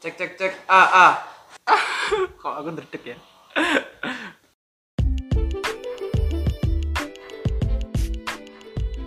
Cek cek cek. Ah ah. Kok aku derdek ya?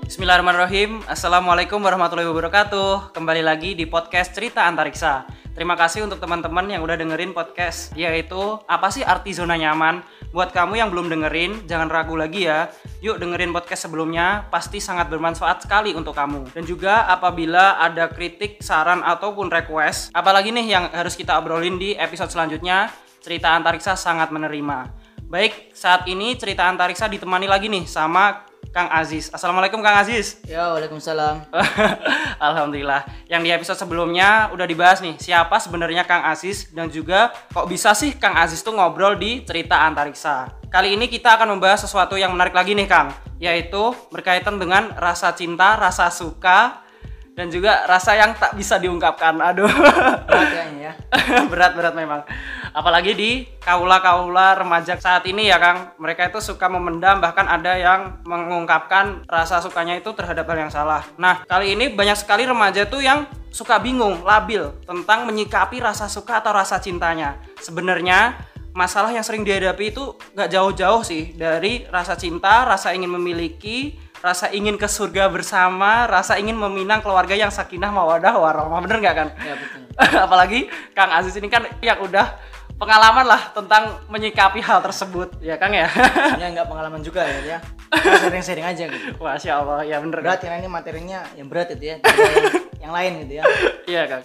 Bismillahirrahmanirrahim. Assalamualaikum warahmatullahi wabarakatuh. Kembali lagi di podcast Cerita Antariksa. Terima kasih untuk teman-teman yang udah dengerin podcast yaitu apa sih arti zona nyaman? Buat kamu yang belum dengerin, jangan ragu lagi ya. Yuk dengerin podcast sebelumnya, pasti sangat bermanfaat sekali untuk kamu. Dan juga apabila ada kritik, saran ataupun request, apalagi nih yang harus kita obrolin di episode selanjutnya, Cerita Antariksa sangat menerima. Baik, saat ini Cerita Antariksa ditemani lagi nih sama Kang Aziz. Assalamualaikum Kang Aziz. Ya, waalaikumsalam. Alhamdulillah. Yang di episode sebelumnya udah dibahas nih siapa sebenarnya Kang Aziz dan juga kok bisa sih Kang Aziz tuh ngobrol di cerita antariksa. Kali ini kita akan membahas sesuatu yang menarik lagi nih Kang, yaitu berkaitan dengan rasa cinta, rasa suka, dan juga rasa yang tak bisa diungkapkan. Aduh. Berat ya. Berat-berat memang. Apalagi di kaula-kaula remaja saat ini ya Kang. Mereka itu suka memendam bahkan ada yang mengungkapkan rasa sukanya itu terhadap hal yang salah. Nah, kali ini banyak sekali remaja tuh yang suka bingung, labil tentang menyikapi rasa suka atau rasa cintanya. Sebenarnya masalah yang sering dihadapi itu gak jauh-jauh sih dari rasa cinta, rasa ingin memiliki, rasa ingin ke surga bersama, rasa ingin meminang keluarga yang sakinah mawadah warahmah. Bener nggak kan? Ya, betul. Apalagi Kang Aziz ini kan yang udah pengalaman lah tentang menyikapi hal tersebut, ya Kang ya. Sebenarnya nggak pengalaman juga ya, ya. Kita Sharing-sharing aja gitu. Masya Allah, ya bener kan? Berat karena ini materinya yang berat itu ya. Yang, yang lain gitu ya. Iya Kang.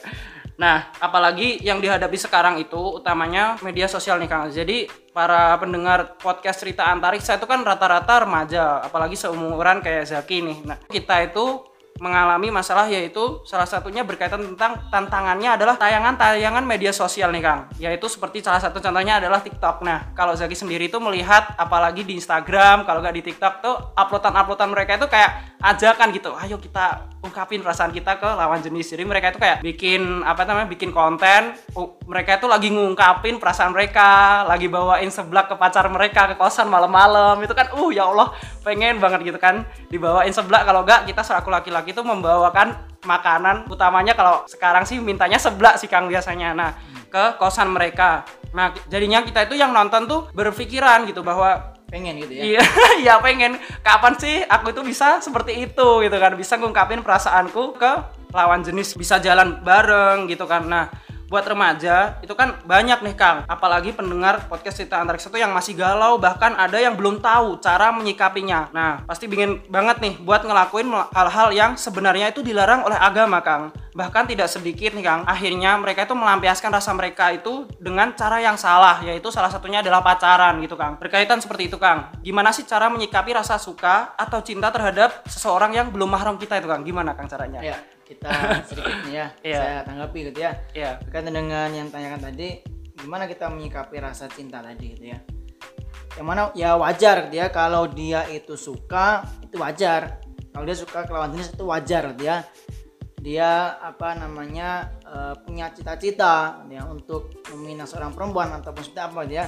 Nah, apalagi yang dihadapi sekarang itu utamanya media sosial nih Kang. Jadi para pendengar podcast cerita antariksa itu kan rata-rata remaja, apalagi seumuran kayak Zaki nih. Nah, kita itu mengalami masalah yaitu salah satunya berkaitan tentang tantangannya adalah tayangan-tayangan media sosial nih Kang. Yaitu seperti salah satu contohnya adalah TikTok. Nah kalau Zaki sendiri itu melihat apalagi di Instagram kalau nggak di TikTok tuh uploadan-uploadan mereka itu kayak ajakan gitu. Ayo kita ungkapin perasaan kita ke lawan jenis. Jadi mereka itu kayak bikin apa namanya bikin konten. Mereka itu lagi ngungkapin perasaan mereka lagi bawain seblak ke pacar mereka ke kosan malam-malam. Itu kan uh ya Allah pengen banget gitu kan dibawain seblak. Kalau nggak kita selaku laki-laki itu membawakan makanan utamanya kalau sekarang sih mintanya seblak sih Kang biasanya nah ke kosan mereka nah jadinya kita itu yang nonton tuh berpikiran gitu bahwa Pengen gitu ya. Iya, iya pengen. Kapan sih aku itu bisa seperti itu gitu kan? Bisa ngungkapin perasaanku ke lawan jenis, bisa jalan bareng gitu kan. Nah, buat remaja itu kan banyak nih Kang. Apalagi pendengar podcast cerita antariksa itu yang masih galau, bahkan ada yang belum tahu cara menyikapinya. Nah, pasti ingin banget nih buat ngelakuin hal-hal yang sebenarnya itu dilarang oleh agama Kang. Bahkan tidak sedikit nih Kang, akhirnya mereka itu melampiaskan rasa mereka itu dengan cara yang salah, yaitu salah satunya adalah pacaran gitu Kang. Berkaitan seperti itu Kang. Gimana sih cara menyikapi rasa suka atau cinta terhadap seseorang yang belum mahram kita itu Kang? Gimana Kang caranya? Ya, kita sedikit nih ya. Iya. Saya tanggapi gitu ya. Iya. Berkaitan dengan yang tanyakan tadi, gimana kita menyikapi rasa cinta tadi gitu ya. Yang mana ya wajar gitu ya kalau dia itu suka itu wajar. Kalau dia suka ke lawan jenis itu wajar gitu ya. Dia apa namanya eh, punya cita-cita ya untuk meminang seorang perempuan ataupun seperti apa dia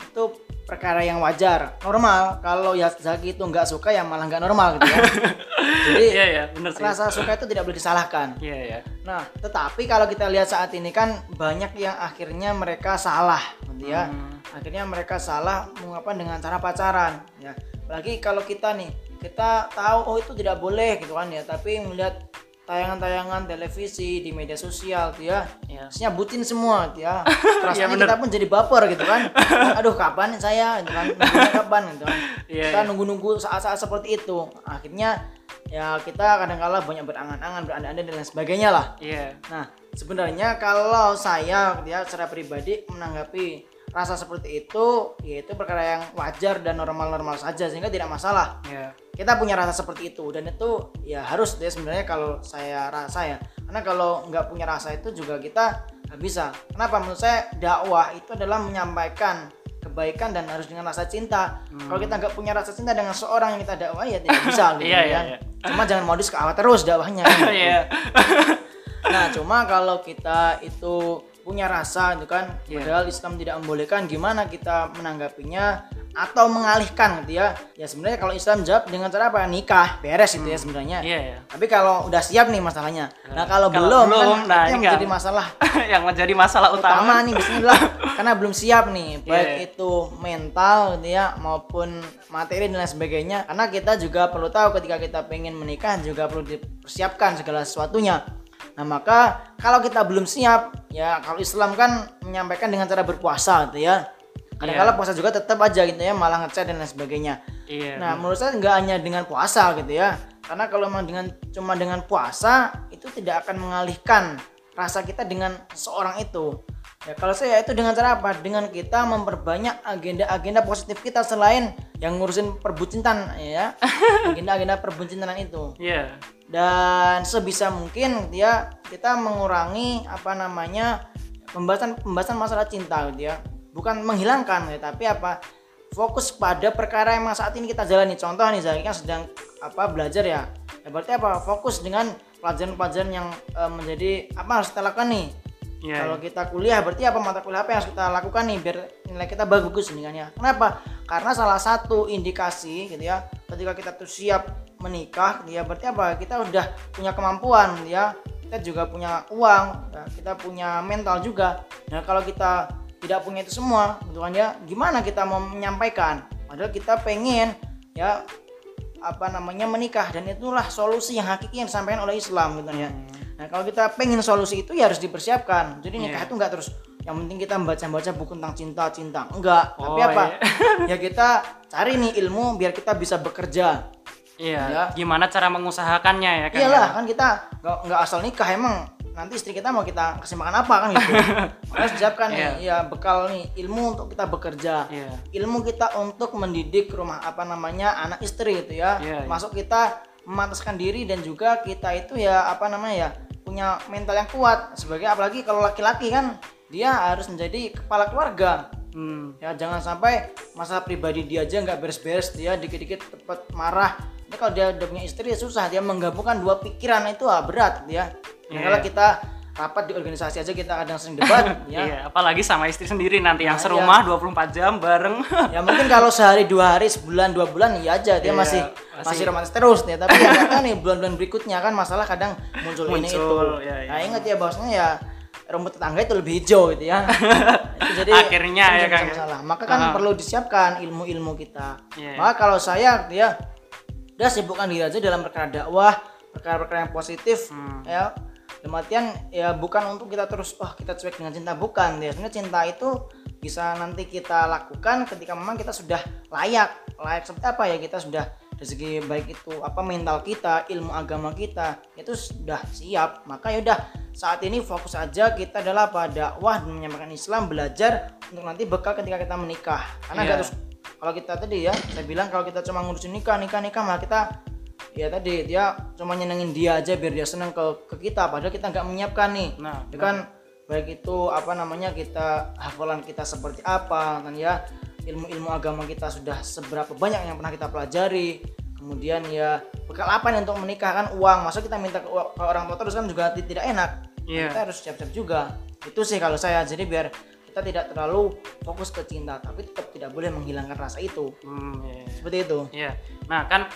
itu perkara yang wajar normal kalau ya Zaki itu nggak suka ya malah nggak normal gitu ya jadi Iya, iya, bener sih. rasa suka itu tidak boleh disalahkan Iya, iya. Nah, tetapi kalau kita lihat saat ini kan banyak yang akhirnya mereka salah, gitu ya. Hmm. Akhirnya mereka salah mengapa dengan cara pacaran, ya. Apalagi kalau kita nih, kita tahu oh itu tidak boleh gitu kan ya, tapi melihat tayangan-tayangan televisi di media sosial gitu ya. Isinya bucin semua gitu ya. Rasanya bener. kita pun jadi baper gitu kan. Aduh, kapan saya gitu kan? Kapan gitu kan. Iya, kita iya. nunggu-nunggu saat-saat seperti itu. Akhirnya ya kita kadang-kala banyak berangan-angan, berandai-andai dan lain sebagainya lah. Iya. Nah, sebenarnya kalau saya ya secara pribadi menanggapi rasa seperti itu, yaitu perkara yang wajar dan normal-normal saja sehingga tidak masalah. Iya. Kita punya rasa seperti itu dan itu ya harus deh sebenarnya kalau saya rasa ya. Karena kalau nggak punya rasa itu juga kita nggak bisa. Kenapa? Menurut saya dakwah itu adalah menyampaikan kebaikan dan harus dengan rasa cinta. Kalau kita nggak punya rasa cinta dengan seorang yang kita dakwah ya tidak bisa gitu Iya, iya, kan. iya. Cuma jangan modus ke awal terus dakwahnya. Iya. Nah, cuma kalau kita itu punya rasa itu kan, Iya. padahal Islam tidak membolehkan, gimana kita menanggapinya atau mengalihkan gitu ya? Ya sebenarnya kalau Islam jawab dengan cara apa? Nikah beres itu ya sebenarnya. Iya, iya. tapi kalau udah siap nih masalahnya. Nah kalau, Kalau belum, belum, kan nah yang menjadi masalah. yang menjadi masalah utama. Utama. nih Bismillah. Karena belum siap nih baik Iya. itu mental gitu ya maupun materi dan lain sebagainya. Karena kita juga perlu tahu ketika kita pengen menikah juga perlu dipersiapkan segala sesuatunya nah maka kalau kita belum siap ya kalau Islam kan menyampaikan dengan cara berpuasa gitu ya kadang-kadang puasa juga tetap aja gitu ya malah ngechat dan lain sebagainya Iya. Nah, menurut saya nggak hanya dengan puasa gitu ya. Karena kalau memang dengan cuma dengan puasa itu tidak akan mengalihkan rasa kita dengan seorang itu. Ya, kalau saya itu dengan cara apa? Dengan kita memperbanyak agenda-agenda positif kita selain yang ngurusin perbucinan ya. Agenda-agenda perbucinan itu. Iya. Dan sebisa mungkin dia kita mengurangi apa namanya pembahasan pembahasan masalah cinta gitu ya. Bukan menghilangkan ya, tapi apa? fokus pada perkara yang saat ini kita jalani contoh nih Zaki kan sedang apa belajar ya ya berarti apa fokus dengan pelajaran-pelajaran yang eh, menjadi apa harus kita lakukan nih Iya. kalau kita kuliah berarti apa mata kuliah apa yang harus kita lakukan nih biar nilai kita bagus nih kan ya? Kenapa? Karena salah satu indikasi gitu ya ketika kita tuh siap menikah gitu ya berarti apa? Kita udah punya kemampuan gitu ya kita juga punya uang ya, kita punya mental juga. Nah kalau kita tidak punya itu semua gitu kan ya gimana kita mau menyampaikan? Padahal kita pengen ya apa namanya menikah. Dan itulah solusi yang hakiki yang disampaikan oleh Islam gitu kan ya nah kalau kita pengen solusi itu ya harus dipersiapkan. Jadi nikah Iya. itu enggak terus. Yang penting kita membaca-baca buku tentang cinta-cinta enggak tapi Oh, apa? ya kita cari nih ilmu biar kita bisa bekerja. Iya. Ya. Gimana cara mengusahakannya ya kan? iyalah kan kita nggak nggak asal nikah emang. Nanti istri kita mau kita kasih makan apa kan gitu. Harus siapkan nih. Ya bekal nih. Ilmu untuk kita bekerja. Iya. ilmu kita untuk mendidik rumah apa namanya anak istri gitu ya. Iya, iya. masuk kita memantaskan diri dan juga kita itu ya apa namanya ya punya mental yang kuat. Sebagai apalagi kalau laki-laki kan dia harus menjadi kepala keluarga. Hmm. ya jangan sampai masalah pribadi dia aja nggak beres-beres dia dikit-dikit cepat marah. Ini kalau dia udah punya istri ya susah. Dia menggabungkan dua pikiran itu ah, berat ya. Iya. kalau kita rapat di organisasi aja kita kadang sering debat ya Iya, apalagi sama istri sendiri nanti yang Nah, serumah 24 jam bareng. ya mungkin kalau sehari dua hari sebulan dua bulan ya aja dia Iya, masih masih- masih romantis terus ya tapi ya tahu nih bulan-bulan berikutnya kan masalah kadang muncul, ini itu Muncul, ya, ya. nah ingat ya bahwasanya ya rumput tetangga itu lebih hijau gitu ya itu jadi Akhirnya ya, ya. masalah maka kan Ah. perlu disiapkan ilmu-ilmu kita Iya. maka kalau saya ya udah sibukkan diri aja dalam perkara dakwah perkara-perkara yang positif Hmm. ya dalam artian ya bukan untuk kita terus wah kita cuek dengan cinta. Bukan ya. Sebenarnya cinta itu bisa nanti kita lakukan ketika memang kita sudah layak. Layak seperti apa ya? Kita sudah dari segi baik itu apa mental kita ilmu agama kita itu sudah siap. Maka yaudah saat ini fokus aja kita adalah pada dakwah dan menyampaikan Islam belajar untuk nanti bekal ketika kita menikah. Karena nggak terus kalau kita tadi ya saya bilang kalau kita cuma ngurusin nikah nikah nikah malah kita ya tadi dia cuma nyenengin dia aja biar dia seneng ke ke kita padahal kita nggak menyiapkan nih. Nah, ya kan? baik itu apa namanya kita hafalan kita seperti apa kan ya? Ilmu-ilmu agama kita sudah seberapa banyak yang pernah kita pelajari. Kemudian ya bekal apa nih untuk menikah kan uang. Masa kita minta ke, ke orang tua terus kan juga ti- tidak enak. Iya. kita harus siap-siap juga. Itu sih kalau saya. Jadi biar kita tidak terlalu fokus ke cinta tapi tetap tidak boleh menghilangkan rasa itu. Hmm, iya, iya. seperti itu. Iya. Nah kan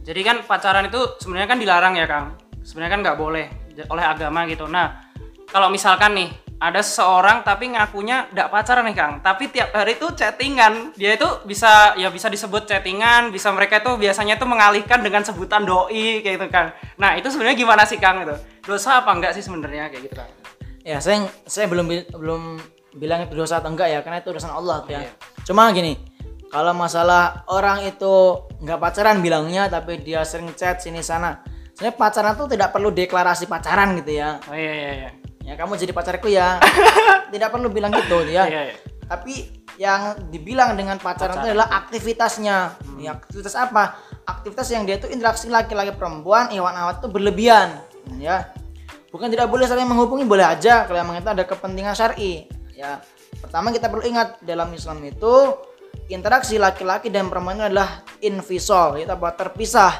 jadi kan pacaran itu sebenarnya kan dilarang ya Kang. Sebenarnya kan nggak boleh oleh agama gitu. Nah kalau misalkan nih ada seseorang tapi ngakunya nggak pacaran nih Kang, tapi tiap hari itu chattingan. Dia itu bisa ya bisa disebut chattingan, bisa mereka itu biasanya itu mengalihkan dengan sebutan doi kayak gitu Kang. Nah itu sebenarnya gimana sih Kang itu? Dosa apa enggak sih sebenarnya kayak gitu Kang? Ya, saya saya belum belum bilang itu dosa atau enggak ya, karena itu urusan Allah tuh ya. Iya. Cuma gini, kalau masalah orang itu nggak pacaran bilangnya, tapi dia sering chat sini sana. Sebenarnya pacaran tuh tidak perlu deklarasi pacaran gitu ya. Oh iya iya iya. Ya kamu jadi pacarku ya. tidak perlu bilang gitu ya. Iya iya. Tapi yang dibilang dengan pacaran, itu adalah aktivitasnya. Ya, aktivitas apa? Aktivitas yang dia itu interaksi laki-laki perempuan, hewan awat itu berlebihan. Ya. Bukan tidak boleh saling menghubungi, boleh aja kalau emang itu ada kepentingan syar'i. Ya. Pertama kita perlu ingat dalam Islam itu interaksi laki-laki dan perempuan itu adalah invisol, yaitu apa? terpisah.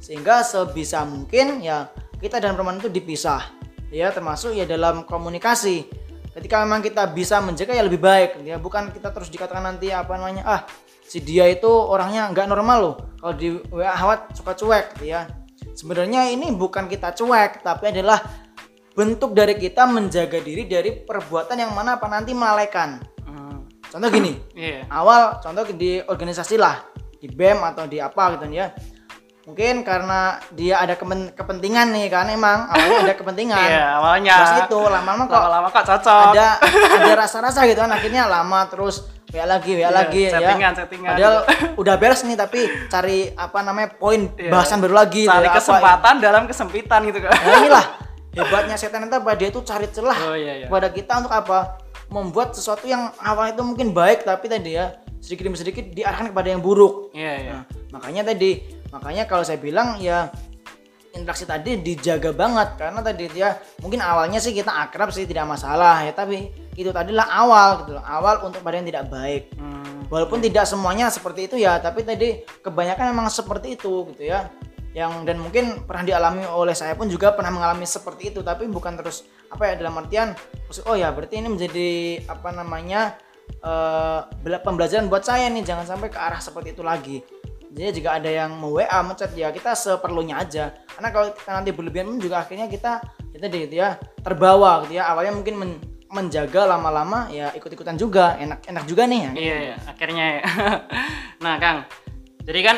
Sehingga sebisa mungkin ya kita dan perempuan itu dipisah. Ya, termasuk ya dalam komunikasi. ketika memang kita bisa menjaga ya lebih baik ya bukan kita terus dikatakan nanti apa namanya ah si dia itu orangnya nggak normal loh kalau di WA Hawat suka cuek ya sebenarnya ini bukan kita cuek tapi adalah bentuk dari kita menjaga diri dari perbuatan yang mana apa nanti melalaikan. Contoh gini Iya. awal contoh di organisasi lah di BEM atau di apa gitu ya mungkin karena dia ada kepen- kepentingan nih kan emang awalnya ada kepentingan Iya, awalnya. terus itu lama-lama kok Lama-lama kok cocok. ada ada rasa-rasa gitu kan akhirnya lama terus WA lagi WA Iya, lagi settingan, ya settingan. padahal udah beres nih tapi cari apa namanya poin Iya. bahasan baru lagi Cari ya, apa, kesempatan dalam kesempitan gitu kan. Nah inilah hebatnya setan itu apa dia itu cari celah Oh, iya, iya. kepada kita untuk apa membuat sesuatu yang awalnya itu mungkin baik tapi tadi ya sedikit demi sedikit diarahkan kepada yang buruk. Iya, iya. Nah, makanya tadi makanya kalau saya bilang ya interaksi tadi dijaga banget. Karena tadi ya mungkin awalnya sih kita akrab sih tidak masalah ya tapi itu tadilah awal gitu loh. Awal untuk pada yang tidak baik. Hmm. walaupun tidak semuanya seperti itu ya tapi tadi kebanyakan memang seperti itu gitu ya yang dan mungkin pernah dialami oleh saya pun juga pernah mengalami seperti itu tapi bukan terus apa ya dalam artian oh ya berarti ini menjadi apa namanya bela- pembelajaran buat saya nih jangan sampai ke arah seperti itu lagi jadi jika ada yang mau WA mencet ya kita seperlunya aja karena kalau kita nanti berlebihan pun juga akhirnya kita kita gitu ya terbawa gitu ya awalnya mungkin men- menjaga lama-lama ya ikut-ikutan juga enak enak juga nih ya Iya, iya, akhirnya ya. nah, Kang. Jadi kan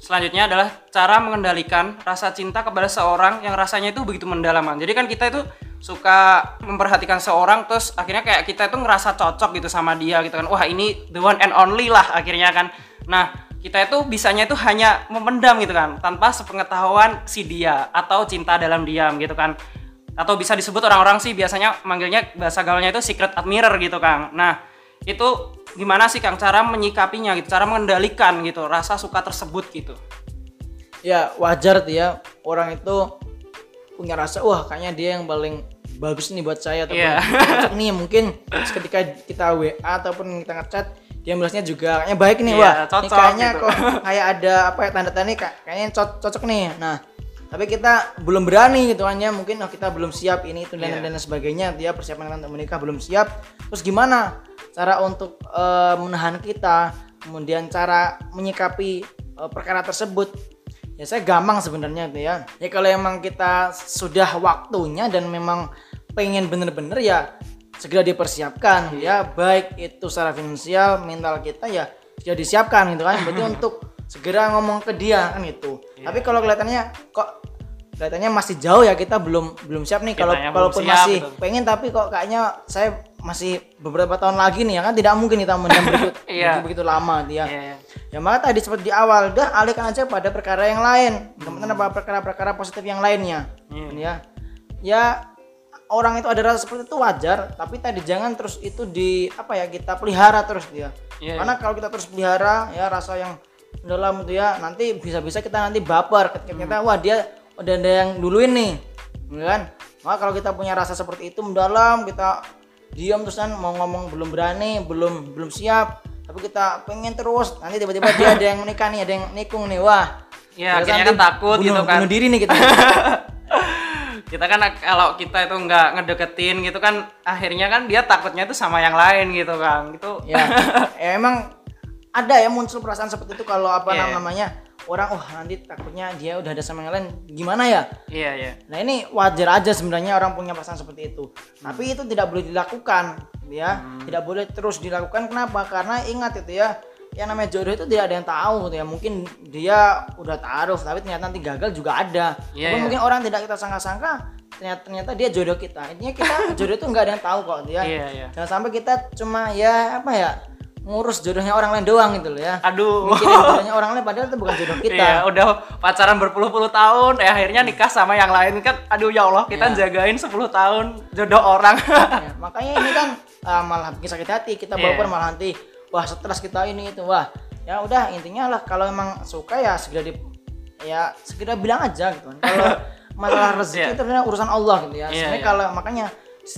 selanjutnya adalah cara mengendalikan rasa cinta kepada seorang yang rasanya itu begitu mendalam. Kan. Jadi kan kita itu suka memperhatikan seorang terus akhirnya kayak kita itu ngerasa cocok gitu sama dia gitu kan. Wah, ini the one and only lah akhirnya kan. Nah, kita itu bisanya itu hanya memendam gitu kan tanpa sepengetahuan si dia atau cinta dalam diam gitu kan atau bisa disebut orang-orang sih biasanya manggilnya bahasa gaulnya itu secret admirer gitu Kang. Nah, itu gimana sih Kang cara menyikapinya gitu, cara mengendalikan gitu rasa suka tersebut gitu. ya wajar tuh ya orang itu punya rasa wah kayaknya dia yang paling bagus nih buat saya ataupun Iya. cocok nih mungkin ketika kita WA ataupun kita ngechat dia balasnya juga kayaknya baik nih Iya, wah ini cocok kayaknya gitu. kok kayak ada apa ya tanda-tanda kayaknya co- cocok nih nah tapi kita belum berani gitu kan ya mungkin oh, kita belum siap ini itu dan Iya. dan sebagainya dia persiapan untuk menikah belum siap terus gimana cara untuk eh, menahan kita kemudian cara menyikapi eh, perkara tersebut. Ya saya gampang sebenarnya tuh ya. Ya kalau emang kita sudah waktunya dan memang pengen bener-bener ya segera dipersiapkan ya. Baik itu secara finansial mental kita ya sudah disiapkan gitu kan. Berarti untuk segera ngomong ke dia kan itu tapi kalau kelihatannya kok kelihatannya masih jauh ya kita belum belum siap nih kalau kalaupun siap, masih gitu. pengen tapi kok kayaknya saya masih beberapa tahun lagi nih ya kan tidak mungkin kita mendam begitu, Iya. begitu begitu lama dia Iya. Ya maka tadi seperti di awal, udah alihkan aja pada perkara yang lain. Teman-teman apa perkara-perkara positif yang lainnya. Hmm. Ya. Ya orang itu ada rasa seperti itu wajar, tapi tadi jangan terus itu di apa ya kita pelihara terus dia. Iya, Karena kalau kita terus pelihara ya rasa yang dalam itu ya nanti bisa-bisa kita nanti baper ketika kita wah dia udah ada yang duluin nih. Kan? Maka kalau kita punya rasa seperti itu mendalam, kita diam terus kan mau ngomong belum berani, belum belum siap, tapi kita pengen terus nanti tiba-tiba dia ada yang menikah nih, ada yang nikung nih, wah. Ya, akhirnya kan takut bunuh, gitu kan. Bunuh diri nih kita. Kita kan kalau kita itu nggak ngedeketin gitu kan akhirnya kan dia takutnya itu sama yang lain gitu Kang. Itu ya, ya emang ada ya muncul perasaan seperti itu kalau apa Iya. namanya orang wah nanti takutnya dia udah ada sama yang lain gimana ya Iya, iya. Nah ini wajar aja sebenarnya orang punya perasaan seperti itu. Tapi itu tidak boleh dilakukan, ya. Tidak boleh terus dilakukan. Kenapa? Karena ingat itu ya, yang namanya jodoh itu tidak ada yang tahu gitu ya. Mungkin dia udah taruh, tapi ternyata nanti gagal juga ada. Ataupun iya. mungkin orang tidak kita sangka-sangka, ternyata ternyata dia jodoh kita. Intinya kita jodoh itu nggak ada yang tahu kok dia. Iya, iya. Jangan sampai kita cuma ya apa ya ngurus jodohnya orang lain doang gitu loh ya. Aduh. Mikirin jodohnya orang lain padahal itu bukan jodoh kita. Iya, udah pacaran berpuluh-puluh tahun, eh akhirnya nikah sama yang lain kan. Aduh ya Allah, kita Iya. jagain 10 tahun jodoh orang. Ya, makanya ini kan ah, malah bikin sakit hati kita Iya. baper malah nanti wah stres kita ini itu wah ya udah intinya lah kalau emang suka ya segera di ya segera bilang aja gitu kan. kalau masalah rezeki Iya. itu urusan Allah gitu ya Iya, sebenarnya iya. kalau makanya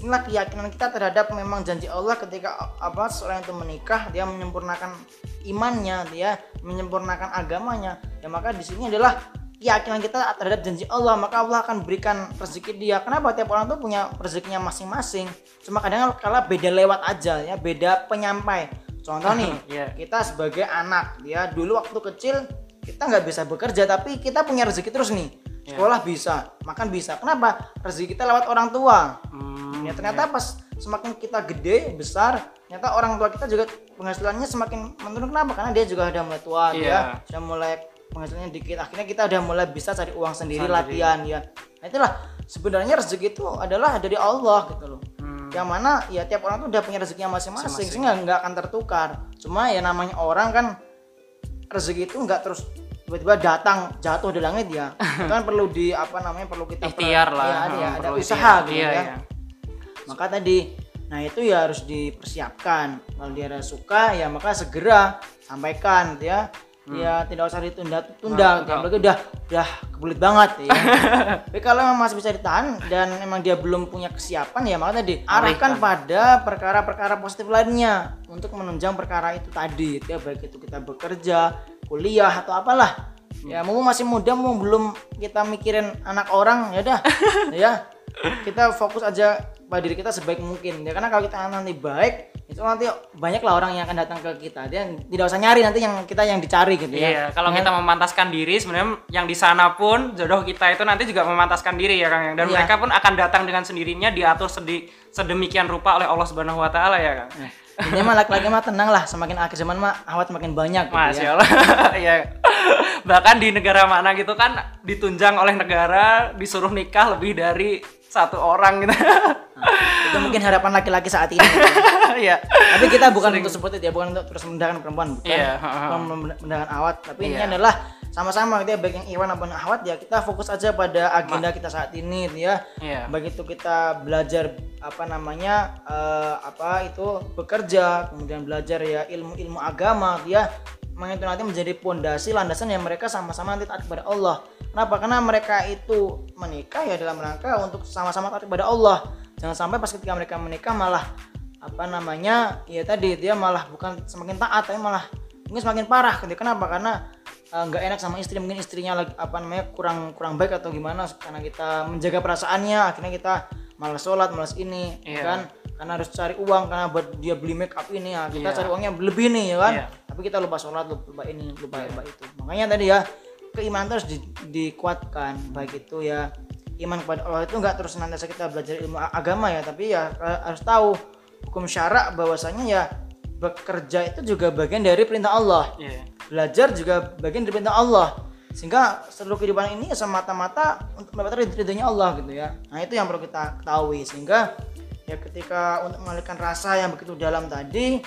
inilah keyakinan kita terhadap memang janji Allah ketika apa seorang itu menikah dia menyempurnakan imannya dia menyempurnakan agamanya. Ya maka di sini adalah keyakinan kita terhadap janji Allah. Maka Allah akan berikan rezeki dia. Kenapa? Tiap orang tuh punya rezekinya masing-masing. Cuma kadang kala beda lewat aja ya beda penyampai. Contoh nih Iya. kita sebagai anak ya dulu waktu kecil kita nggak bisa bekerja tapi kita punya rezeki terus nih Iya. sekolah bisa makan bisa. Kenapa? Rezeki kita lewat orang tua. Hmm, ya ternyata pas semakin kita gede besar ternyata orang tua kita juga penghasilannya semakin menurun. Kenapa? Karena dia juga udah mulai tua Iya. dia sudah mulai penghasilannya dikit. Akhirnya kita udah mulai bisa cari uang sendiri Sendiri. latihan ya. Nah itulah. Sebenarnya rezeki itu adalah dari Allah gitu loh. Hmm. yang mana ya tiap orang tuh udah punya rezekinya masing-masing Masing-masing. sehingga nggak akan tertukar. Cuma ya namanya orang kan rezeki itu nggak terus tiba-tiba datang jatuh dari langit ya. Itu kan perlu di apa namanya perlu kita ikhtiar lah ya, ada, Hmm, ada perlu usaha gitu iya, ya. iya. maka tadi nah itu ya harus dipersiapkan. Kalau dia ada suka ya maka segera sampaikan gitu ya. Ya tidak usah ditunda-tunda Hmm. Nah, gitu. apalagi udah udah kebelit banget ya. Tapi kalau memang masih bisa ditahan dan memang dia belum punya kesiapan ya maka tadi arahkan pada perkara-perkara positif lainnya untuk menunjang perkara itu tadi gitu ya. Baik itu kita bekerja kuliah atau apalah. Ya mau masih muda mau belum kita mikirin anak orang ya udah. Ya kita fokus aja pada diri kita sebaik mungkin. Ya karena kalau kita nanti baik itu nanti banyak lah orang yang akan datang ke kita. Dan tidak usah nyari nanti yang kita yang dicari gitu ya. Iya, kalau kita memantaskan diri sebenarnya yang di sana pun jodoh kita itu nanti juga memantaskan diri ya Kang dan Iya. mereka pun akan datang dengan sendirinya diatur sedi- sedemikian rupa oleh Allah Subhanahu wa taala ya Kang. Ini mah laki-laki mah tenang lah semakin akhir zaman mah awat semakin banyak gitu Masya ya Allah. Iya. Bahkan di negara mana gitu kan ditunjang oleh negara disuruh nikah lebih dari satu orang gitu. itu mungkin harapan laki-laki saat ini Iya. tapi kita bukan untuk seperti itu ya bukan untuk terus merendahkan perempuan bukan Iya, ha-ha. bukan merendahkan awat tapi ini Iya. adalah sama-sama gitu ya. Baik yang Iwan maupun Ahwat ya kita fokus aja pada agenda kita saat ini gitu ya. Iya. baik itu kita belajar apa namanya eh, apa itu bekerja kemudian belajar ya ilmu-ilmu agama gitu ya. Itu nanti menjadi pondasi landasan yang mereka sama-sama nanti taat kepada Allah. Kenapa? Karena mereka itu menikah ya dalam rangka untuk sama-sama taat kepada Allah. Jangan sampai pas ketika mereka menikah malah apa namanya ya tadi dia malah bukan semakin taat tapi malah mungkin semakin parah gitu. Kenapa? Karena eh, nggak enak sama istri mungkin istrinya lagi apa namanya kurang kurang baik atau gimana karena kita menjaga perasaannya akhirnya kita malas sholat malas ini Iya. kan karena harus cari uang karena buat dia beli make up ini ya kita Iya. cari uangnya lebih nih ya kan Iya. tapi kita lupa sholat lupa, ini lupa lupa itu makanya tadi ya keimanan itu harus di- dikuatkan baik itu ya iman kepada Allah itu nggak terus nanti kita belajar ilmu agama ya tapi ya eh, harus tahu hukum syarak bahwasanya ya bekerja itu juga bagian dari perintah Allah. Iya. belajar juga bagian dari perintah Allah. Sehingga seluruh kehidupan ini semata-mata untuk mendapatkan ridho- ridhonya Allah gitu ya. Nah itu yang perlu kita ketahui. Sehingga ya ketika untuk mengalihkan rasa yang begitu dalam tadi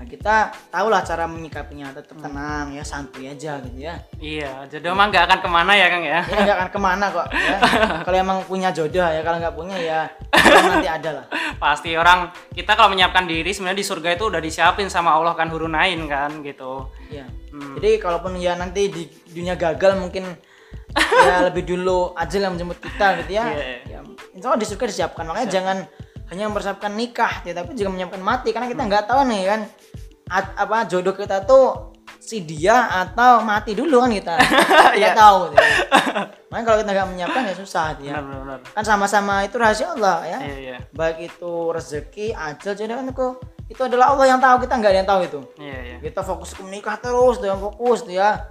ya kita tahulah cara menyikapinya tetap tenang ya santuy aja gitu ya Iya, jodoh mah nggak akan ke mana ya Kang ya. ini nggak akan ke mana kok ya. kalau emang punya jodoh ya kalau nggak punya ya nanti ada lah Pasti orang kita kalau menyiapkan diri sebenarnya di surga itu udah disiapin sama Allah kan hurunain kan gitu. Iya. Hmm. Jadi kalaupun ya nanti di dunia gagal mungkin ya lebih dulu ajal yang menjemput kita gitu ya. Iya. Ya, insya Allah di surga disiapkan. Makanya jangan hanya mempersiapkan nikah, ya, tapi juga menyiapkan mati karena kita nggak tahu nih kan at- apa jodoh kita tuh si dia atau mati dulu kan kita. Nggak tahu. Gitu. ya. Makanya kalau kita nggak menyiapkan ya susah gitu ya. Benar benar. benar. Kan sama-sama itu rahasia Allah ya. Iya iya. Baik itu rezeki, ajal, jodoh kan itu itu adalah Allah yang tahu kita nggak ada yang tahu itu Iya iya. kita fokus ke menikah terus dengan fokus tuh ya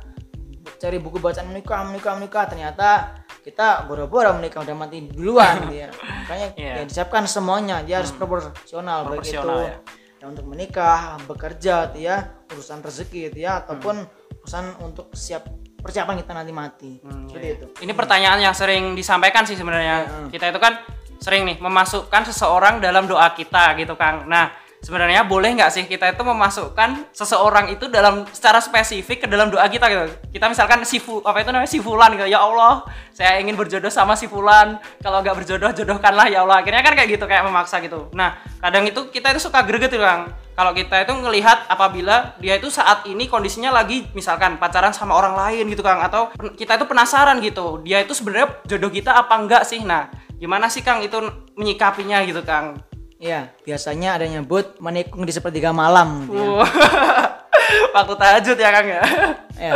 cari buku bacaan menikah menikah menikah ternyata kita boro-boro menikah udah mati duluan gitu ya makanya Iya. ya disiapkan semuanya dia harus proporsional baik itu Proporsional, ya. ya untuk menikah bekerja tuh ya urusan rezeki itu ya ataupun urusan untuk siap persiapan kita nanti mati Hmm, seperti iya. itu Ini pertanyaan yang sering disampaikan sih sebenarnya. Kita itu kan sering nih memasukkan seseorang dalam doa kita gitu Kang. Nah, sebenarnya boleh nggak sih kita itu memasukkan seseorang itu dalam secara spesifik ke dalam doa kita gitu. Kita misalkan si fu, apa itu namanya si fulan gitu. Ya Allah, saya ingin berjodoh sama si fulan. Kalau nggak berjodoh jodohkanlah ya Allah. Akhirnya kan kayak gitu kayak memaksa gitu. Nah, kadang itu kita itu suka greget tuh Kang. Kalau kita itu ngelihat apabila dia itu saat ini kondisinya lagi misalkan pacaran sama orang lain gitu Kang atau kita itu penasaran gitu. Dia itu sebenarnya jodoh kita apa enggak sih? Nah, gimana sih Kang itu menyikapinya gitu Kang? Ya biasanya ada yang nyebut menikung di sepertiga malam gitu ya. Wah. waktu tahajud ya kang ya? Ya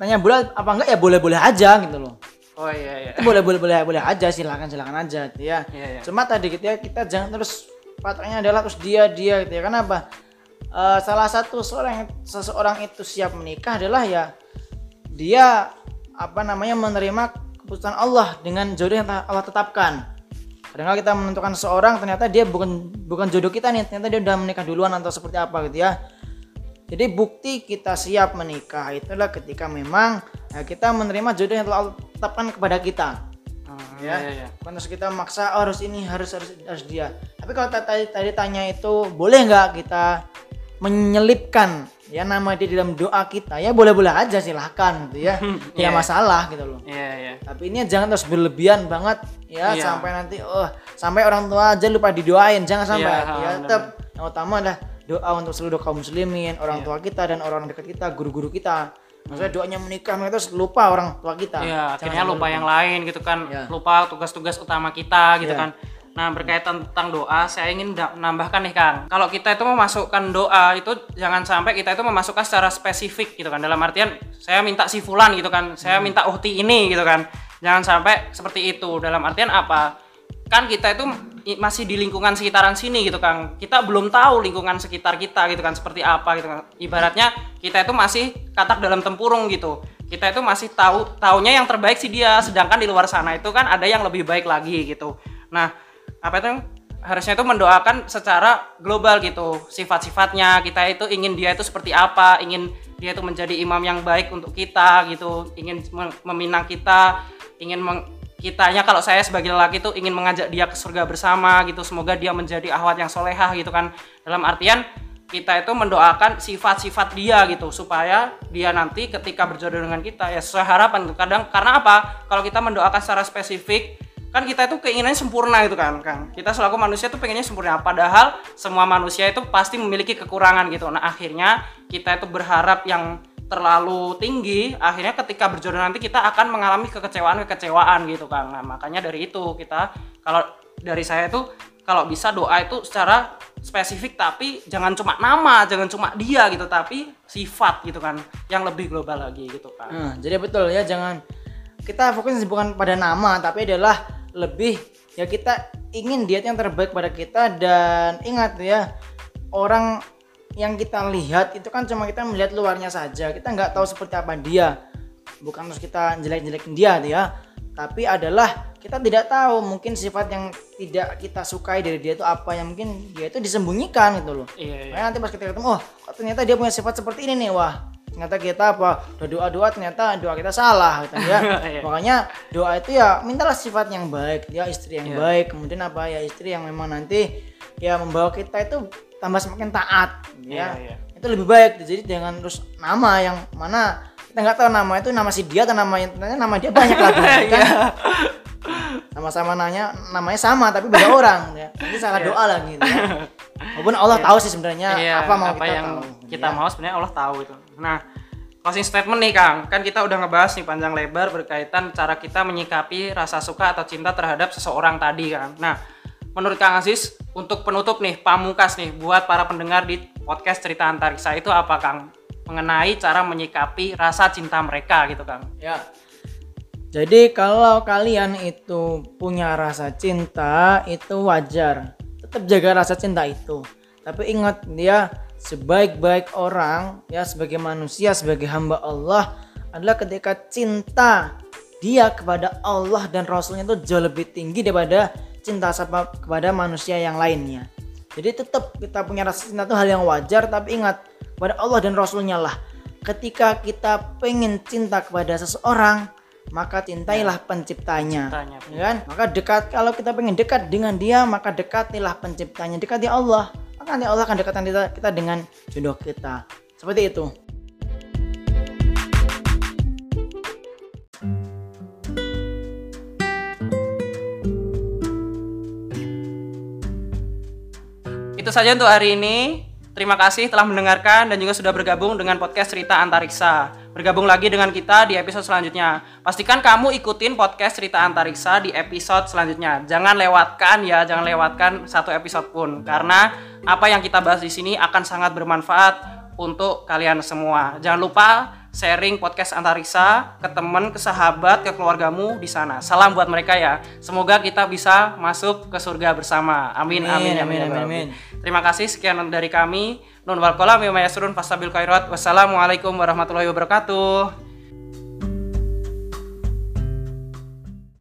tanya boleh apa enggak? Ya boleh boleh aja gitu loh. Oh iya iya. Itu boleh boleh boleh boleh aja silakan silakan aja gitu ya. Iya, iya. cuma tadi gitu ya kita jangan terus patoknya adalah terus dia dia gitu ya. Kenapa Eh, salah satu seorang seseorang itu siap menikah adalah ya dia apa namanya menerima keputusan Allah dengan jodoh yang Allah tetapkan kadang kita menentukan seseorang ternyata dia bukan bukan jodoh kita nih ternyata dia udah menikah duluan atau seperti apa gitu ya jadi bukti kita siap menikah itulah ketika memang ya, kita menerima jodoh yang telah Allah tetapkan kepada kita Hmm, ya. iya, iya. Bukan terus kita maksa oh, harus ini harus harus harus dia. Tapi kalau ta- tadi tadi tanya itu boleh nggak kita menyelipkan ya nama dia di dalam doa kita ya boleh-boleh aja silahkan gitu ya. Ya masalah gitu loh. iya iya Tapi ini jangan terus berlebihan banget ya Iya. sampai nanti oh sampai orang tua aja lupa didoain jangan sampai Iya, ya tetap yang utama adalah doa untuk seluruh kaum muslimin orang Iya. tua kita dan orang dekat kita guru-guru kita maksudnya doanya menikah mereka terus lupa orang tua kita Iya, Jangan akhirnya lupa yang lain gitu kan, Iya. lupa tugas-tugas utama kita gitu Iya. kan. Nah berkaitan tentang doa, saya ingin menambahkan nih Kang, kalau kita itu memasukkan doa itu jangan sampai kita itu memasukkan secara spesifik gitu kan. Dalam artian saya minta si fulan gitu kan, saya Hmm. minta uhti ini gitu kan. Jangan sampai seperti itu. Dalam artian apa? Kan kita itu masih di lingkungan sekitaran sini gitu Kang. Kita belum tahu lingkungan sekitar kita gitu kan seperti apa gitu kan. Ibaratnya kita itu masih katak dalam tempurung gitu. Kita itu masih tahu taunya yang terbaik sih dia, sedangkan di luar sana itu kan ada yang lebih baik lagi gitu. Nah, apa itu? Harusnya itu mendoakan secara global gitu sifat-sifatnya. Kita itu ingin dia itu seperti apa ingin dia itu menjadi imam yang baik untuk kita gitu ingin mem- meminang kita ingin meng- kitanya kalau saya sebagai lelaki itu ingin mengajak dia ke surga bersama gitu semoga dia menjadi ahwat yang solehah gitu kan. Dalam artian kita itu mendoakan sifat-sifat dia gitu supaya dia nanti ketika berjodoh dengan kita ya sesuai harapan kadang karena apa? Kalau kita mendoakan secara spesifik kan kita itu keinginannya sempurna gitu kan Kang kita selaku manusia tuh pengennya sempurna. Padahal semua manusia itu pasti memiliki kekurangan gitu. Nah akhirnya kita itu berharap yang terlalu tinggi akhirnya ketika berjodoh nanti kita akan mengalami kekecewaan-kekecewaan gitu Kang. Nah makanya dari itu kita kalau dari saya itu kalau bisa doa itu secara spesifik tapi jangan cuma nama jangan cuma dia gitu tapi sifat gitu kan yang lebih global lagi gitu kan Nah, jadi betul ya jangan kita fokus bukan pada nama tapi adalah lebih ya kita ingin dia yang terbaik pada kita. Dan ingat ya orang yang kita lihat itu kan cuma kita melihat luarnya saja. Kita nggak tahu seperti apa dia. Bukan terus kita jelek-jelekin dia tuh ya. Tapi adalah kita tidak tahu mungkin sifat yang tidak kita sukai dari dia itu apa. Yang mungkin dia itu disembunyikan gitu loh. Iya iya. Makanya nanti pas kita ketemu, oh ternyata dia punya sifat seperti ini nih, wah ternyata kita apa udah doa doa ternyata doa kita salah gitu ya Iya. makanya doa itu ya mintalah sifat yang baik ya istri yang Iya. baik kemudian apa ya istri yang memang nanti ya membawa kita itu tambah semakin taat gitu ya Iya, iya. itu lebih baik jadi jangan terus nama yang mana kita nggak tahu nama itu nama si dia atau nama yang ternyata nama dia banyak lagi Iya. kan sama-sama nanya namanya sama tapi beda orang ya nanti salah doa lagi gitu ya. walaupun Allah tahu sih sebenarnya Iya, apa mau kita yang tahu kita ya. mau sebenarnya Allah tahu itu. Nah, closing statement nih Kang, kan kita udah ngebahas nih panjang lebar berkaitan cara kita menyikapi rasa suka atau cinta terhadap seseorang tadi kan. Nah, menurut Kang Aziz untuk penutup nih pamungkas nih buat para pendengar di podcast cerita antariksa itu apa Kang? Mengenai cara menyikapi rasa cinta mereka gitu Kang. Ya. Jadi kalau kalian itu punya rasa cinta itu wajar. Tetap jaga rasa cinta itu. Tapi ingat dia sebaik-baik orang ya sebagai manusia sebagai hamba Allah adalah ketika cinta dia kepada Allah dan Rasulnya itu jauh lebih tinggi daripada cinta sama kepada manusia yang lainnya. Jadi tetap kita punya rasa cinta itu hal yang wajar tapi ingat kepada Allah dan Rasulnya lah. Ketika kita pengen cinta kepada seseorang maka cintailah penciptanya. Penciptanya. Ya kan? Maka dekat kalau kita pengen dekat dengan dia maka dekatilah penciptanya. Dekati Allah. Maka nanti Allah akan dekatkan kita, kita dengan jodoh kita. Seperti itu. Itu saja untuk hari ini. Terima kasih telah mendengarkan dan juga sudah bergabung dengan podcast Cerita Antariksa. Bergabung lagi dengan kita di episode selanjutnya. Pastikan kamu ikutin podcast Cerita Antariksa di episode selanjutnya. Jangan lewatkan ya, jangan lewatkan satu episode pun karena apa yang kita bahas di sini akan sangat bermanfaat untuk kalian semua. Jangan lupa sharing podcast Antariksa ke teman, ke sahabat, ke keluargamu di sana. Salam buat mereka ya. Semoga kita bisa masuk ke surga bersama. Amin amin amin amin. amin. Terima kasih sekian dari kami. Nun wal kolam yasrun fastabil khairat. Wassalamualaikum warahmatullahi wabarakatuh.